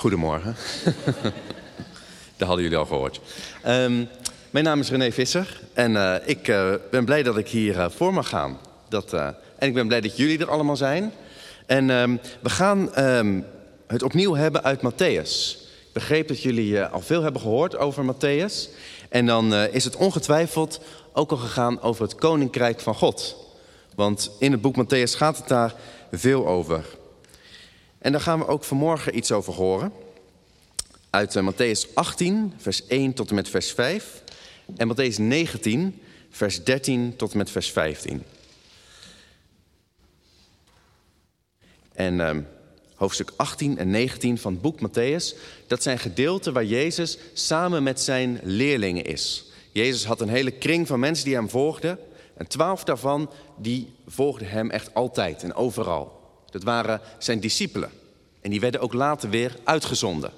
Goedemorgen. dat hadden jullie al gehoord. Ehm, mijn naam is René Visser en uh, ik uh, ben blij dat ik hier uh, voor mag gaan. Dat, en ik ben blij dat jullie er allemaal zijn. En um, we gaan um, het opnieuw hebben uit Matthäus. Ik begreep dat jullie al veel hebben gehoord over Matthäus. En dan is het ongetwijfeld ook al gegaan over het Koninkrijk van God. Want in het boek Matthäus gaat het daar veel over. En daar gaan we ook vanmorgen iets over horen. Uit uh, Matthäus 18, vers 1 tot en met vers 5. En Matthäus 19, vers 13 tot en met vers 15. En uh, hoofdstuk 18 en 19 van het boek Matthäus, dat zijn gedeelten waar Jezus samen met zijn leerlingen is. Jezus had een hele kring van mensen die hem volgden. En twaalf daarvan, die volgden hem echt altijd en overal. Dat waren zijn discipelen. En die werden ook later weer uitgezonden.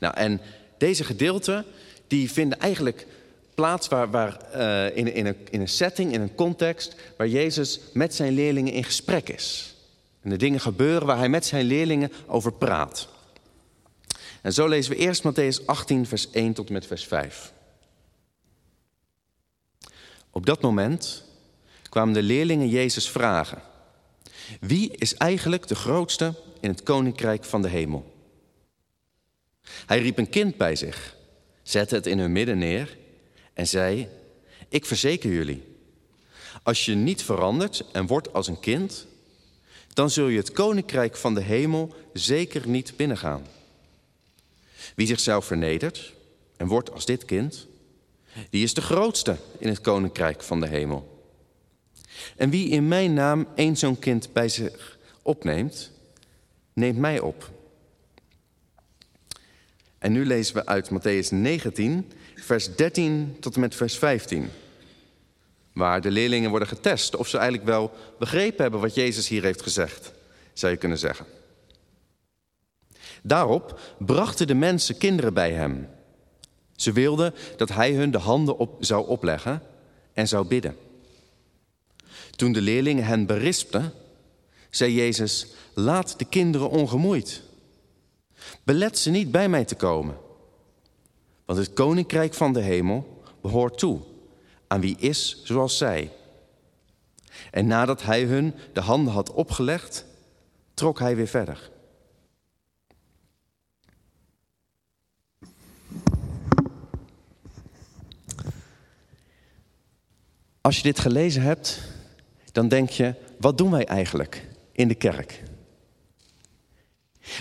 Nou, en deze gedeelten, die vinden eigenlijk plaats waar, waar, uh, in, in, een, in een setting, in een context... waar Jezus met zijn leerlingen in gesprek is. En de dingen gebeuren waar hij met zijn leerlingen over praat. En zo lezen we eerst Matthäus 18, vers 1 tot en met vers 5. Op dat moment kwamen de leerlingen Jezus vragen... Wie is eigenlijk de grootste in het koninkrijk van de hemel? Hij riep een kind bij zich, zette het in hun midden neer en zei: Ik verzeker jullie, als je niet verandert en wordt als een kind, dan zul je het koninkrijk van de hemel zeker niet binnengaan. Wie zichzelf vernedert en wordt als dit kind, die is de grootste in het koninkrijk van de hemel. En wie in mijn naam één zo'n kind bij zich opneemt, neemt mij op. En nu lezen we uit Matthäus 19, vers 13 tot en met vers 15. Waar de leerlingen worden getest of ze eigenlijk wel begrepen hebben wat Jezus hier heeft gezegd, zou je kunnen zeggen. Daarop brachten de mensen kinderen bij hem. Ze wilden dat hij hun de handen op zou opleggen en zou bidden. Toen de leerlingen hen berispten, zei Jezus: Laat de kinderen ongemoeid. Belet ze niet bij mij te komen. Want het koninkrijk van de hemel behoort toe aan wie is zoals zij. En nadat hij hun de handen had opgelegd, trok hij weer verder. Als je dit gelezen hebt, dan denk je, wat doen wij eigenlijk in de kerk?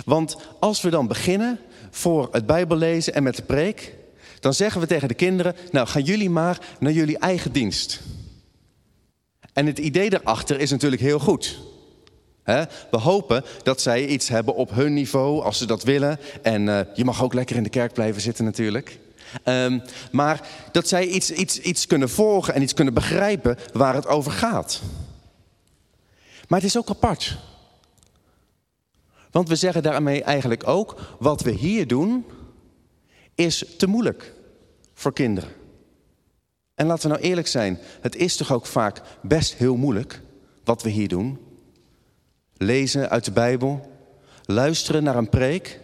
Want als we dan beginnen voor het Bijbellezen en met de preek, dan zeggen we tegen de kinderen, nou gaan jullie maar naar jullie eigen dienst. En het idee daarachter is natuurlijk heel goed. We hopen dat zij iets hebben op hun niveau als ze dat willen. En uh, je mag ook lekker in de kerk blijven zitten natuurlijk. Um, maar dat zij iets, iets, iets kunnen volgen en iets kunnen begrijpen waar het over gaat. Maar het is ook apart. Want we zeggen daarmee eigenlijk ook, wat we hier doen, is te moeilijk voor kinderen. En laten we nou eerlijk zijn, het is toch ook vaak best heel moeilijk wat we hier doen. Lezen uit de Bijbel, luisteren naar een preek.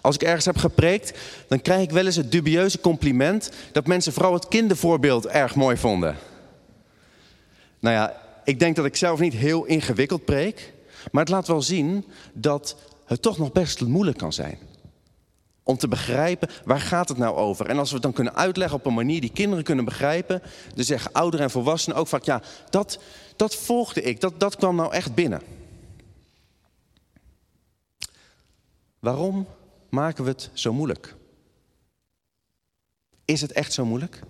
Als ik ergens heb gepreekt, dan krijg ik wel eens het dubieuze compliment dat mensen vooral het kindervoorbeeld erg mooi vonden. Nou ja, ik denk dat ik zelf niet heel ingewikkeld preek, maar het laat wel zien dat het toch nog best moeilijk kan zijn. Om te begrijpen, waar gaat het nou over? En als we het dan kunnen uitleggen op een manier die kinderen kunnen begrijpen, dan zeggen ouderen en volwassenen ook vaak, ja, dat, dat volgde ik, dat, dat kwam nou echt binnen. Waarom maken we het zo moeilijk? Is het echt zo moeilijk?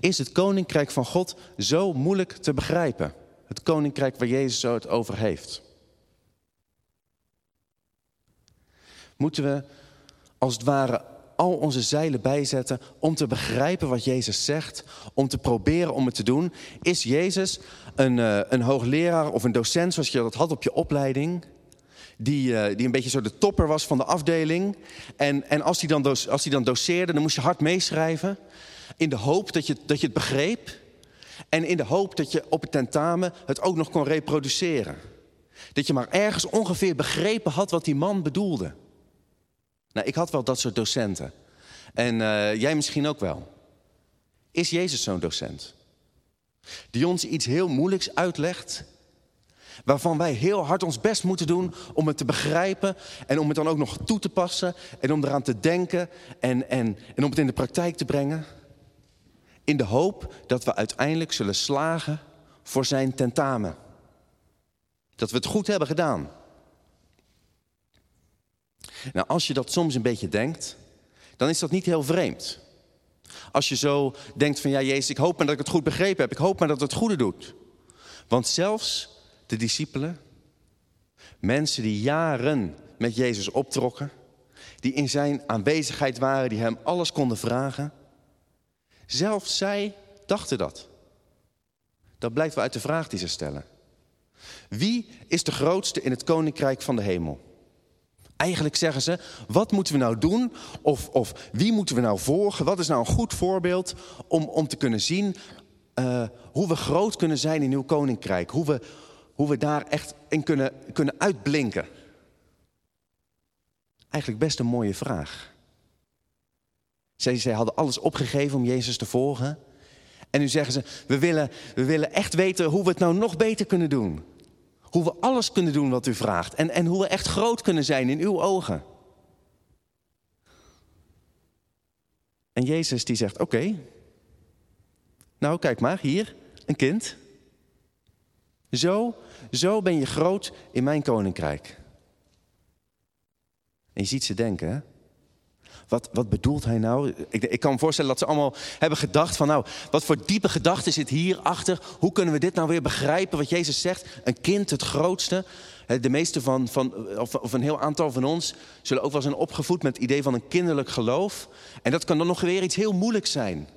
Is het koninkrijk van God zo moeilijk te begrijpen? Het koninkrijk waar Jezus zo het over heeft. Moeten we als het ware al onze zeilen bijzetten om te begrijpen wat Jezus zegt, om te proberen om het te doen? Is Jezus een, uh, een hoogleraar of een docent zoals je dat had op je opleiding? Die, uh, die een beetje zo de topper was van de afdeling. En, en als hij dan, als hij dan doseerde, dan moest je hard meeschrijven. In de hoop dat je, dat je het begreep. En in de hoop dat je op het tentamen het ook nog kon reproduceren. Dat je maar ergens ongeveer begrepen had wat die man bedoelde. Nou, ik had wel dat soort docenten. En eh, jij misschien ook wel. Is Jezus zo'n docent? Die ons iets heel moeilijks uitlegt. Waarvan wij heel hard ons best moeten doen om het te begrijpen. En om het dan ook nog toe te passen. En om eraan te denken. En, en, en om het in de praktijk te brengen. In de hoop dat we uiteindelijk zullen slagen voor zijn tentamen. Dat we het goed hebben gedaan. Nou, als je dat soms een beetje denkt, dan is dat niet heel vreemd. Als je zo denkt van ja, Jezus, ik hoop maar dat ik het goed begrepen heb. Ik hoop maar dat het goede doet. Want zelfs de discipelen, mensen die jaren met Jezus optrokken, die in zijn aanwezigheid waren, die hem alles konden vragen, zelfs zij dachten dat. Dat blijkt wel uit de vraag die ze stellen. Wie is de grootste in het koninkrijk van de hemel? Eigenlijk zeggen ze, wat moeten we nou doen? Of, of wie moeten we nou volgen? Wat is nou een goed voorbeeld om, om te kunnen zien uh, hoe we groot kunnen zijn in uw koninkrijk? Hoe we, hoe we daar echt in kunnen, kunnen uitblinken? Eigenlijk best een mooie vraag. Zij, hadden alles opgegeven om Jezus te volgen. En nu zeggen ze, we willen, we willen echt weten hoe we het nou nog beter kunnen doen. Hoe we alles kunnen doen wat u vraagt. En, en hoe we echt groot kunnen zijn in uw ogen. En Jezus die zegt, oké. nou kijk maar, hier, een kind. Zo, zo ben je groot in mijn koninkrijk. En je ziet ze denken? Wat, wat bedoelt hij nou? Ik, ik, kan me voorstellen dat ze allemaal hebben gedacht van nou, wat voor diepe gedachte zit hierachter? Hoe kunnen we dit nou weer begrijpen wat Jezus zegt? Een kind, het grootste. De meeste van, van of, of een heel aantal van ons zullen ook wel zijn opgevoed met het idee van een kinderlijk geloof. En dat kan dan nog weer iets heel moeilijks zijn.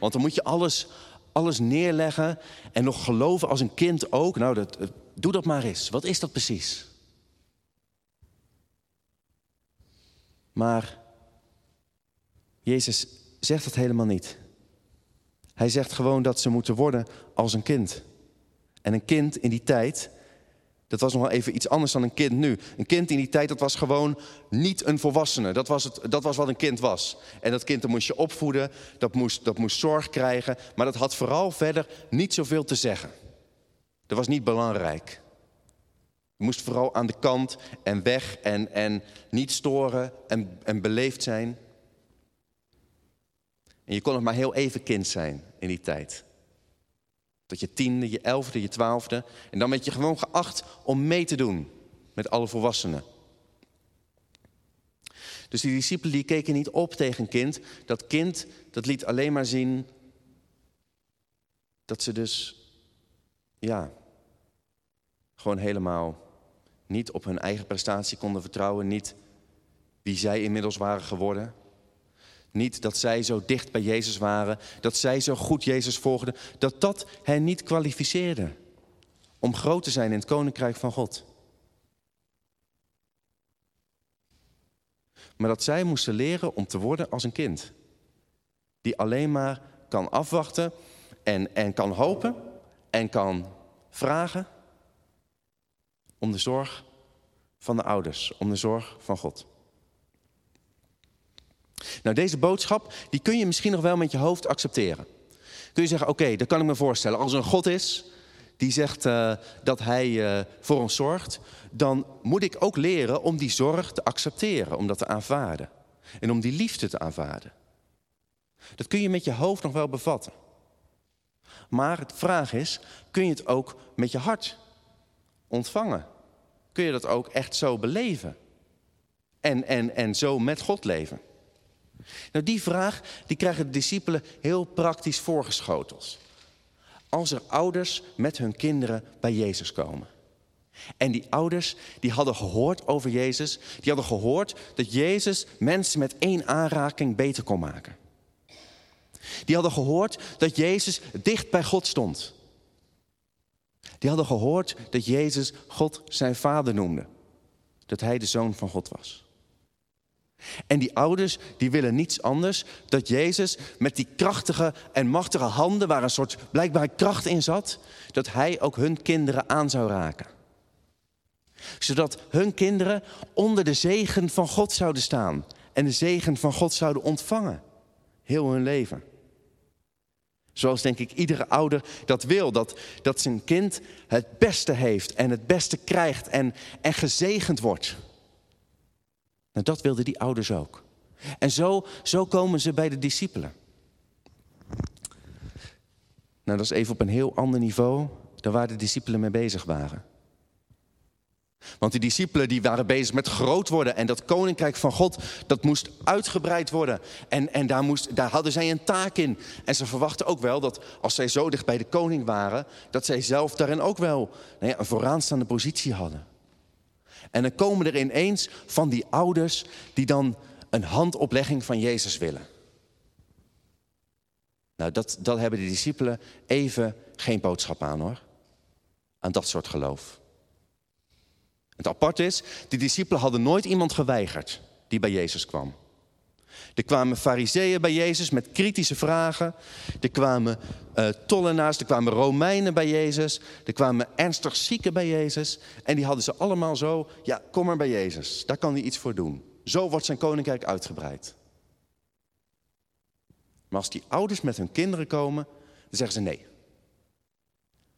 Want dan moet je alles, alles neerleggen en nog geloven als een kind ook. Nou, dat, doe dat maar eens. Wat is dat precies? Maar Jezus zegt dat helemaal niet. Hij zegt gewoon dat ze moeten worden als een kind. En een kind in die tijd, dat was nog wel even iets anders dan een kind nu. Een kind in die tijd, dat was gewoon niet een volwassene. Dat was, het, dat was wat een kind was. En dat kind moest je opvoeden, dat moest, dat moest zorg krijgen. Maar dat had vooral verder niet zoveel te zeggen. Dat was niet belangrijk. Je moest vooral aan de kant en weg en, en niet storen en, en beleefd zijn. En je kon nog maar heel even kind zijn in die tijd. Tot je tiende, je elfde, je twaalfde. En dan werd je gewoon geacht om mee te doen met alle volwassenen. Dus die discipelen die keken niet op tegen een kind. Dat kind dat liet alleen maar zien dat ze dus, ja, gewoon helemaal niet op hun eigen prestatie konden vertrouwen. Niet wie zij inmiddels waren geworden. Niet dat zij zo dicht bij Jezus waren, dat zij zo goed Jezus volgden, dat dat hen niet kwalificeerde om groot te zijn in het koninkrijk van God. Maar dat zij moesten leren om te worden als een kind. Die alleen maar kan afwachten en, en kan hopen en kan vragen om de zorg van de ouders, om de zorg van God. Nou, deze boodschap, die kun je misschien nog wel met je hoofd accepteren. Kun je zeggen, oké, dat kan ik me voorstellen. Als er een God is die zegt uh, dat hij uh, voor ons zorgt, dan moet ik ook leren om die zorg te accepteren, om dat te aanvaarden. En om die liefde te aanvaarden. Dat kun je met je hoofd nog wel bevatten. Maar de vraag is, kun je het ook met je hart ontvangen? Kun je dat ook echt zo beleven? En, en, en zo met God leven? Nou, die vraag die krijgen de discipelen heel praktisch voorgeschoteld. Als er ouders met hun kinderen bij Jezus komen. En die ouders die hadden gehoord over Jezus. Die hadden gehoord dat Jezus mensen met één aanraking beter kon maken. Die hadden gehoord dat Jezus dicht bij God stond. Die hadden gehoord dat Jezus God zijn vader noemde. Dat hij de zoon van God was. En die ouders die willen niets anders dat Jezus met die krachtige en machtige handen, waar een soort blijkbare kracht in zat, dat hij ook hun kinderen aan zou raken. Zodat hun kinderen onder de zegen van God zouden staan. En de zegen van God zouden ontvangen. Heel hun leven. Zoals denk ik iedere ouder dat wil. Dat, dat zijn kind het beste heeft en het beste krijgt en, en gezegend wordt. Nou, dat wilden die ouders ook. En zo, zo komen ze bij de discipelen. Nou, dat is even op een heel ander niveau dan waar de discipelen mee bezig waren. Want die discipelen die waren bezig met groot worden. En dat koninkrijk van God, dat moest uitgebreid worden. En, en daar, moest, daar hadden zij een taak in. En ze verwachten ook wel dat als zij zo dicht bij de koning waren... dat zij zelf daarin ook wel nou ja, een vooraanstaande positie hadden. En dan komen er ineens van die ouders die dan een handoplegging van Jezus willen. Nou, dat, dat hebben de discipelen even geen boodschap aan hoor. Aan dat soort geloof. Het apart is, de discipelen hadden nooit iemand geweigerd die bij Jezus kwam. Er kwamen fariseeën bij Jezus met kritische vragen. Er kwamen uh, tollenaars, er kwamen Romeinen bij Jezus. Er kwamen ernstig zieken bij Jezus. En die hadden ze allemaal zo, ja, kom maar bij Jezus. Daar kan hij iets voor doen. Zo wordt zijn koninkrijk uitgebreid. Maar als die ouders met hun kinderen komen, dan zeggen ze nee.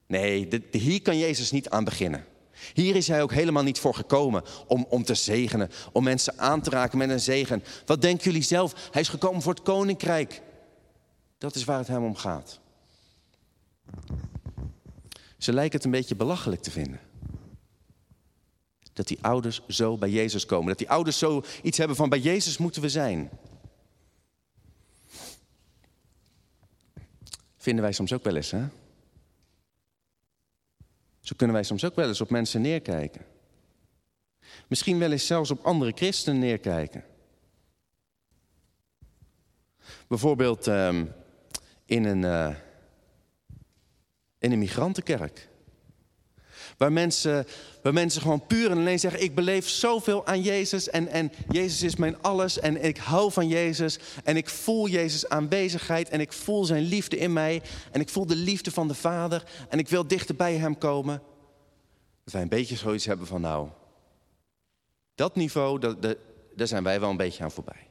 Nee, hier kan Jezus niet aan beginnen. Hier is hij ook helemaal niet voor gekomen om, om te zegenen, om mensen aan te raken met een zegen. Wat denken jullie zelf? Hij is gekomen voor het koninkrijk. Dat is waar het hem om gaat. Ze lijken het een beetje belachelijk te vinden. Dat die ouders zo bij Jezus komen. Dat die ouders zo iets hebben van bij Jezus moeten we zijn. Vinden wij soms ook wel eens, hè? Zo kunnen wij soms ook wel eens op mensen neerkijken. Misschien wel eens zelfs op andere christenen neerkijken. Bijvoorbeeld um, in, een, uh, in een migrantenkerk. Waar mensen, waar mensen gewoon puur en alleen zeggen: Ik beleef zoveel aan Jezus. En, en Jezus is mijn alles. En ik hou van Jezus. En ik voel Jezus' aanwezigheid. En ik voel zijn liefde in mij. En ik voel de liefde van de Vader. En ik wil dichter bij hem komen. Dat wij een beetje zoiets hebben van: Nou, dat niveau, dat, daar zijn wij wel een beetje aan voorbij.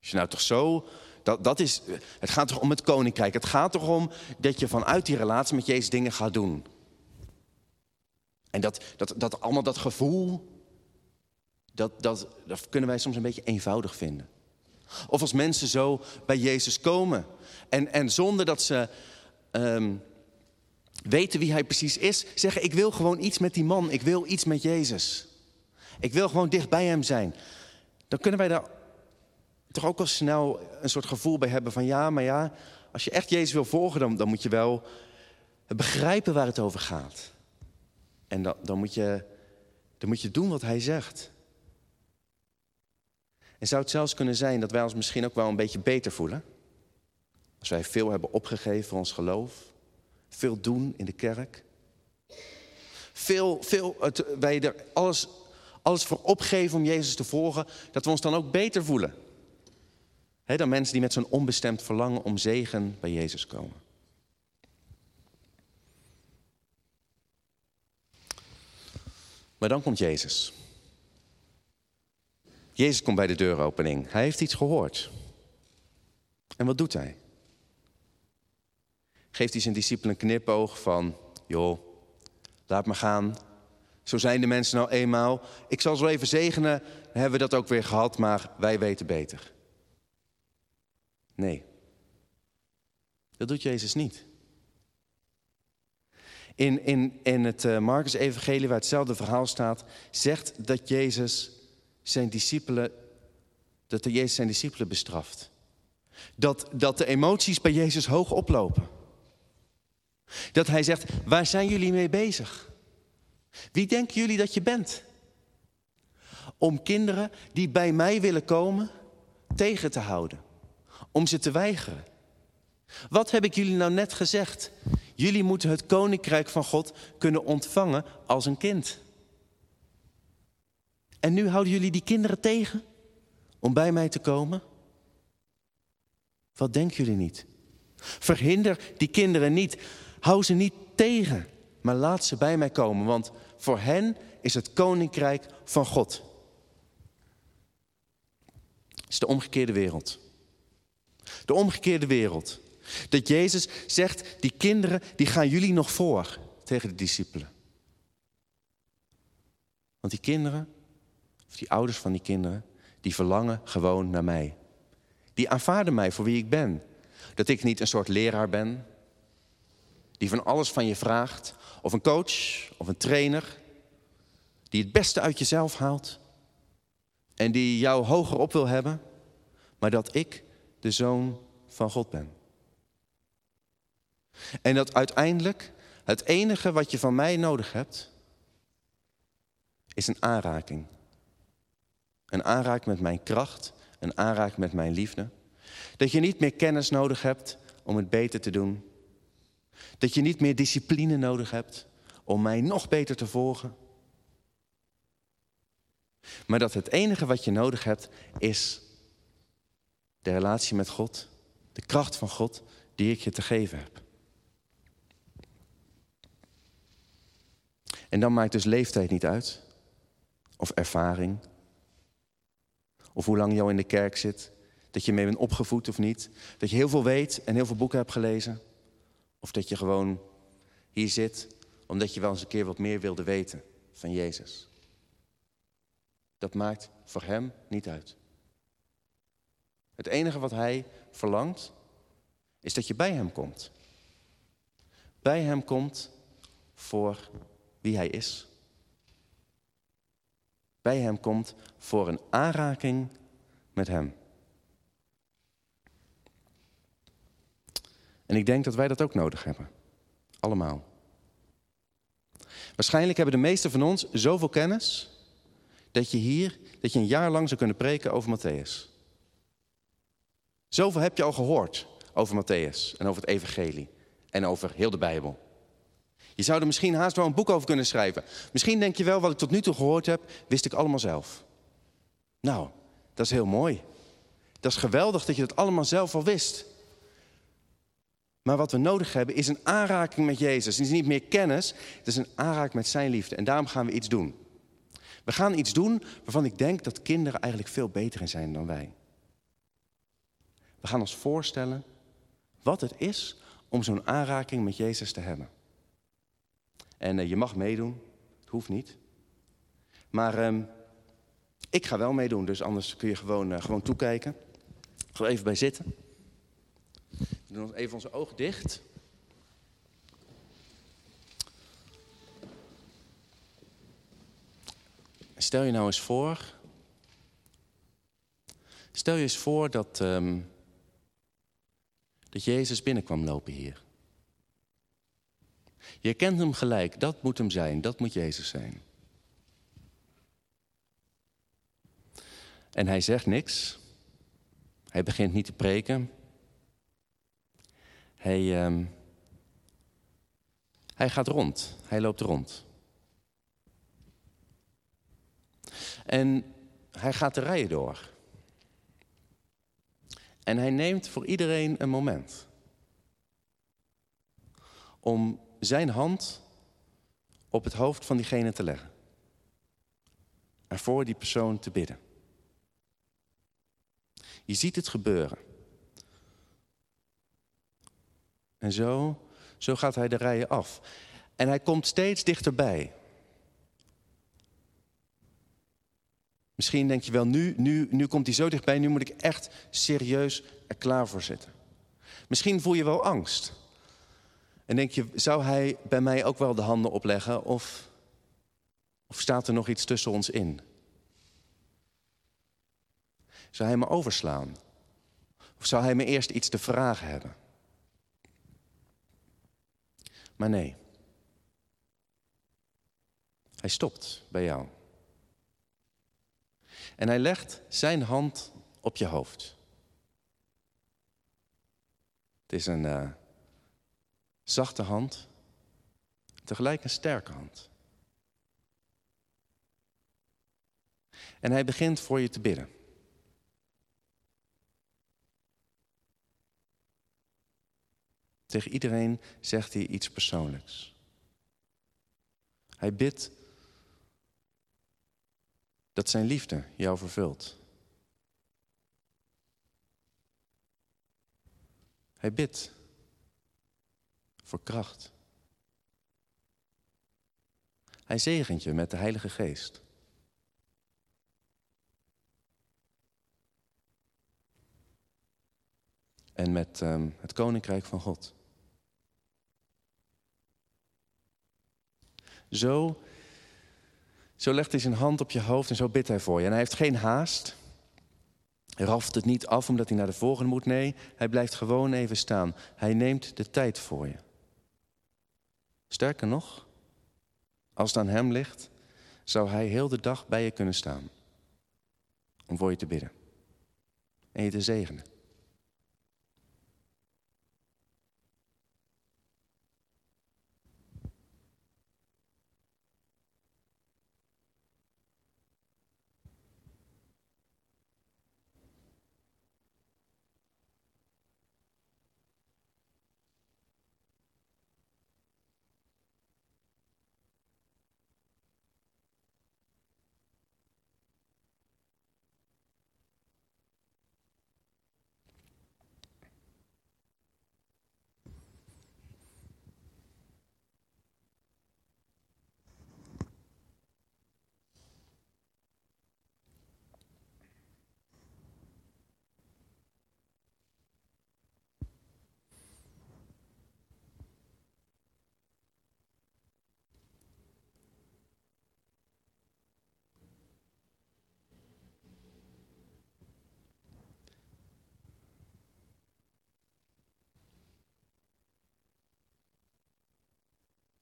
Als je nou toch zo dat, dat is, het gaat toch om het koninkrijk. Het gaat toch om dat je vanuit die relatie met Jezus dingen gaat doen. En dat, dat, dat allemaal dat gevoel, dat, dat, dat kunnen wij soms een beetje eenvoudig vinden. Of als mensen zo bij Jezus komen en, en zonder dat ze um, weten wie hij precies is, zeggen: Ik wil gewoon iets met die man, ik wil iets met Jezus. Ik wil gewoon dicht bij hem zijn. Dan kunnen wij daar toch ook al snel een soort gevoel bij hebben van ja, maar ja, als je echt Jezus wil volgen, dan, dan moet je wel begrijpen waar het over gaat. En dan, dan, moet je, dan moet je doen wat hij zegt. En zou het zelfs kunnen zijn dat wij ons misschien ook wel een beetje beter voelen? Als wij veel hebben opgegeven voor ons geloof, veel doen in de kerk. Veel, veel, het, wij er alles, alles voor opgeven om Jezus te volgen, dat we ons dan ook beter voelen. dan mensen die met zo'n onbestemd verlangen om zegen bij Jezus komen. Maar dan komt Jezus. Jezus komt bij de deuropening. Hij heeft iets gehoord. En wat doet hij? Geeft hij zijn discipelen een knipoog van, joh, laat me gaan. Zo zijn de mensen nou eenmaal. Ik zal zo even zegenen, hebben we dat ook weer gehad, maar wij weten beter. Nee, dat doet Jezus niet. In, in, in het uh, Marcus-evangelie, waar hetzelfde verhaal staat, zegt dat Jezus zijn discipelen, dat de Jezus zijn discipelen bestraft. Dat, dat de emoties bij Jezus hoog oplopen. Dat hij zegt, waar zijn jullie mee bezig? Wie denken jullie dat je bent? Om kinderen die bij mij willen komen tegen te houden. Om ze te weigeren. Wat heb ik jullie nou net gezegd? Jullie moeten het koninkrijk van God kunnen ontvangen als een kind. En nu houden jullie die kinderen tegen om bij mij te komen? Wat denken jullie niet? Verhinder die kinderen niet. Hou ze niet tegen, maar laat ze bij mij komen. Want voor hen is het koninkrijk van God. Het is de omgekeerde wereld. De omgekeerde wereld. Dat Jezus zegt, die kinderen die gaan jullie nog voor tegen de discipelen. Want die kinderen, of die ouders van die kinderen, die verlangen gewoon naar mij. Die aanvaarden mij voor wie ik ben. Dat ik niet een soort leraar ben, die van alles van je vraagt, of een coach, of een trainer, die het beste uit jezelf haalt en die jou hoger op wil hebben, maar dat ik de zoon van God ben. En dat uiteindelijk het enige wat je van mij nodig hebt, is een aanraking. Een aanraking met mijn kracht, een aanraking met mijn liefde. Dat je niet meer kennis nodig hebt om het beter te doen. Dat je niet meer discipline nodig hebt om mij nog beter te volgen. Maar dat het enige wat je nodig hebt is de relatie met God, de kracht van God die ik je te geven heb. En dan maakt dus leeftijd niet uit, of ervaring, of hoe lang al in de kerk zit, dat je mee bent opgevoed of niet, dat je heel veel weet en heel veel boeken hebt gelezen, of dat je gewoon hier zit omdat je wel eens een keer wat meer wilde weten van Jezus. Dat maakt voor Hem niet uit. Het enige wat Hij verlangt, is dat je bij Hem komt. Bij Hem komt voor wie Hij is. Bij Hem komt voor een aanraking met Hem. En ik denk dat wij dat ook nodig hebben. Allemaal. Waarschijnlijk hebben de meesten van ons zoveel kennis dat je hier, dat je een jaar lang zou kunnen preken over Matthäus. Zoveel heb je al gehoord over Matthäus en over het evangelie en over heel de Bijbel. Je zou er misschien haast wel een boek over kunnen schrijven. Misschien denk je wel, wat ik tot nu toe gehoord heb, wist ik allemaal zelf. Nou, dat is heel mooi. Dat is geweldig dat je dat allemaal zelf al wist. Maar wat we nodig hebben is een aanraking met Jezus. Het is niet meer kennis, het is een aanraking met zijn liefde. En daarom gaan we iets doen. We gaan iets doen waarvan ik denk dat kinderen eigenlijk veel beter in zijn dan wij. We gaan ons voorstellen wat het is om zo'n aanraking met Jezus te hebben. En uh, je mag meedoen, het hoeft niet. Maar uh, ik ga wel meedoen, dus anders kun je gewoon, uh, gewoon toekijken. Ga even bij zitten. We doen even onze ogen dicht. Stel je nou eens voor. Stel je eens voor dat, um, dat Jezus binnenkwam lopen hier. Je kent hem gelijk, dat moet hem zijn, dat moet Jezus zijn. En hij zegt niks. Hij begint niet te preken. Hij, um, hij gaat rond, hij loopt rond. En hij gaat de rijen door. En hij neemt voor iedereen een moment om zijn hand op het hoofd van diegene te leggen. En voor die persoon te bidden. Je ziet het gebeuren. En zo, zo gaat hij de rijen af. En hij komt steeds dichterbij. Misschien denk je wel, nu, nu, nu komt hij zo dichtbij, nu moet ik echt serieus er klaar voor zitten. Misschien voel je wel angst. En denk je, zou hij bij mij ook wel de handen opleggen of, of staat er nog iets tussen ons in? Zou hij me overslaan? Of zou hij me eerst iets te vragen hebben? Maar nee. Hij stopt bij jou. En hij legt zijn hand op je hoofd. Het is een uh, zachte hand, tegelijk een sterke hand. En hij begint voor je te bidden. Tegen iedereen zegt hij iets persoonlijks. Hij bidt Dat zijn liefde jou vervult. Hij bidt voor kracht. Hij zegent je met de Heilige Geest. En met um, het Koninkrijk van God. Zo, zo legt hij zijn hand op je hoofd en zo bidt hij voor je. En hij heeft geen haast. Hij raft het niet af omdat hij naar de volgende moet. Nee, hij blijft gewoon even staan. Hij neemt de tijd voor je. Sterker nog, als het aan hem ligt, zou hij heel de dag bij je kunnen staan. Om voor je te bidden. En je te zegenen.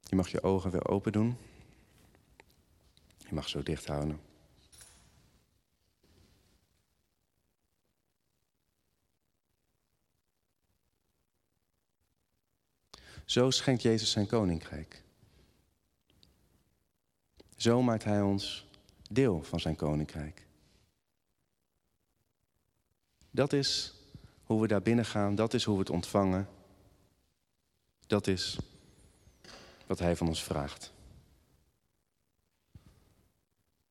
Je mag je ogen weer open doen. Je mag zo dicht houden. Zo schenkt Jezus zijn koninkrijk. Zo maakt Hij ons deel van zijn koninkrijk. Dat is hoe we daar binnen gaan, dat is hoe we het ontvangen. Dat is wat Hij van ons vraagt.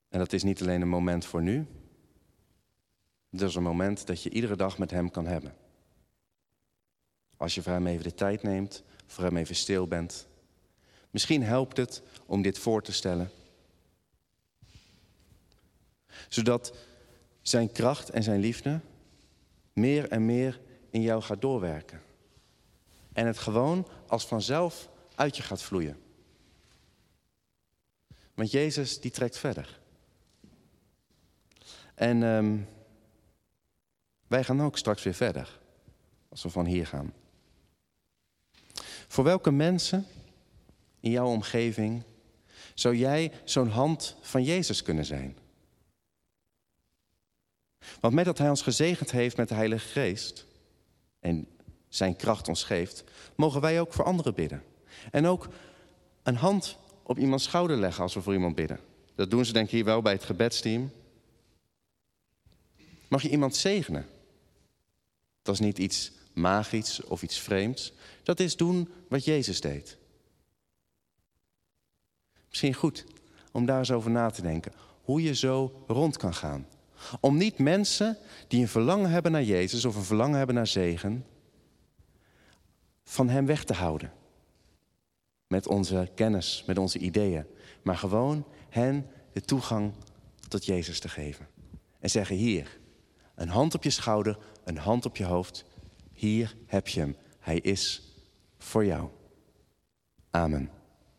En dat is niet alleen een moment voor nu. Dat is een moment dat je iedere dag met Hem kan hebben. Als je voor Hem even de tijd neemt, voor Hem even stil bent. Misschien helpt het om dit voor te stellen. Zodat Zijn kracht en Zijn liefde meer en meer in jou gaat doorwerken. En het gewoon als vanzelf uit je gaat vloeien. Want Jezus die trekt verder. En um, wij gaan ook straks weer verder. Als we van hier gaan. Voor welke mensen in jouw omgeving zou jij zo'n hand van Jezus kunnen zijn? Want met dat Hij ons gezegend heeft met de Heilige Geest en Zijn kracht ons geeft, mogen wij ook voor anderen bidden. En ook een hand op iemands schouder leggen als we voor iemand bidden. Dat doen ze denk ik hier wel bij het gebedsteam. Mag je iemand zegenen? Dat is niet iets magisch of iets vreemds. Dat is doen wat Jezus deed. Misschien goed om daar eens over na te denken. Hoe je zo rond kan gaan. Om niet mensen die een verlangen hebben naar Jezus of een verlangen hebben naar zegen, van Hem weg te houden met onze kennis, met onze ideeën. Maar gewoon hen de toegang tot Jezus te geven. En zeggen hier, een hand op je schouder, een hand op je hoofd. Hier heb je hem. Hij is voor jou. Amen.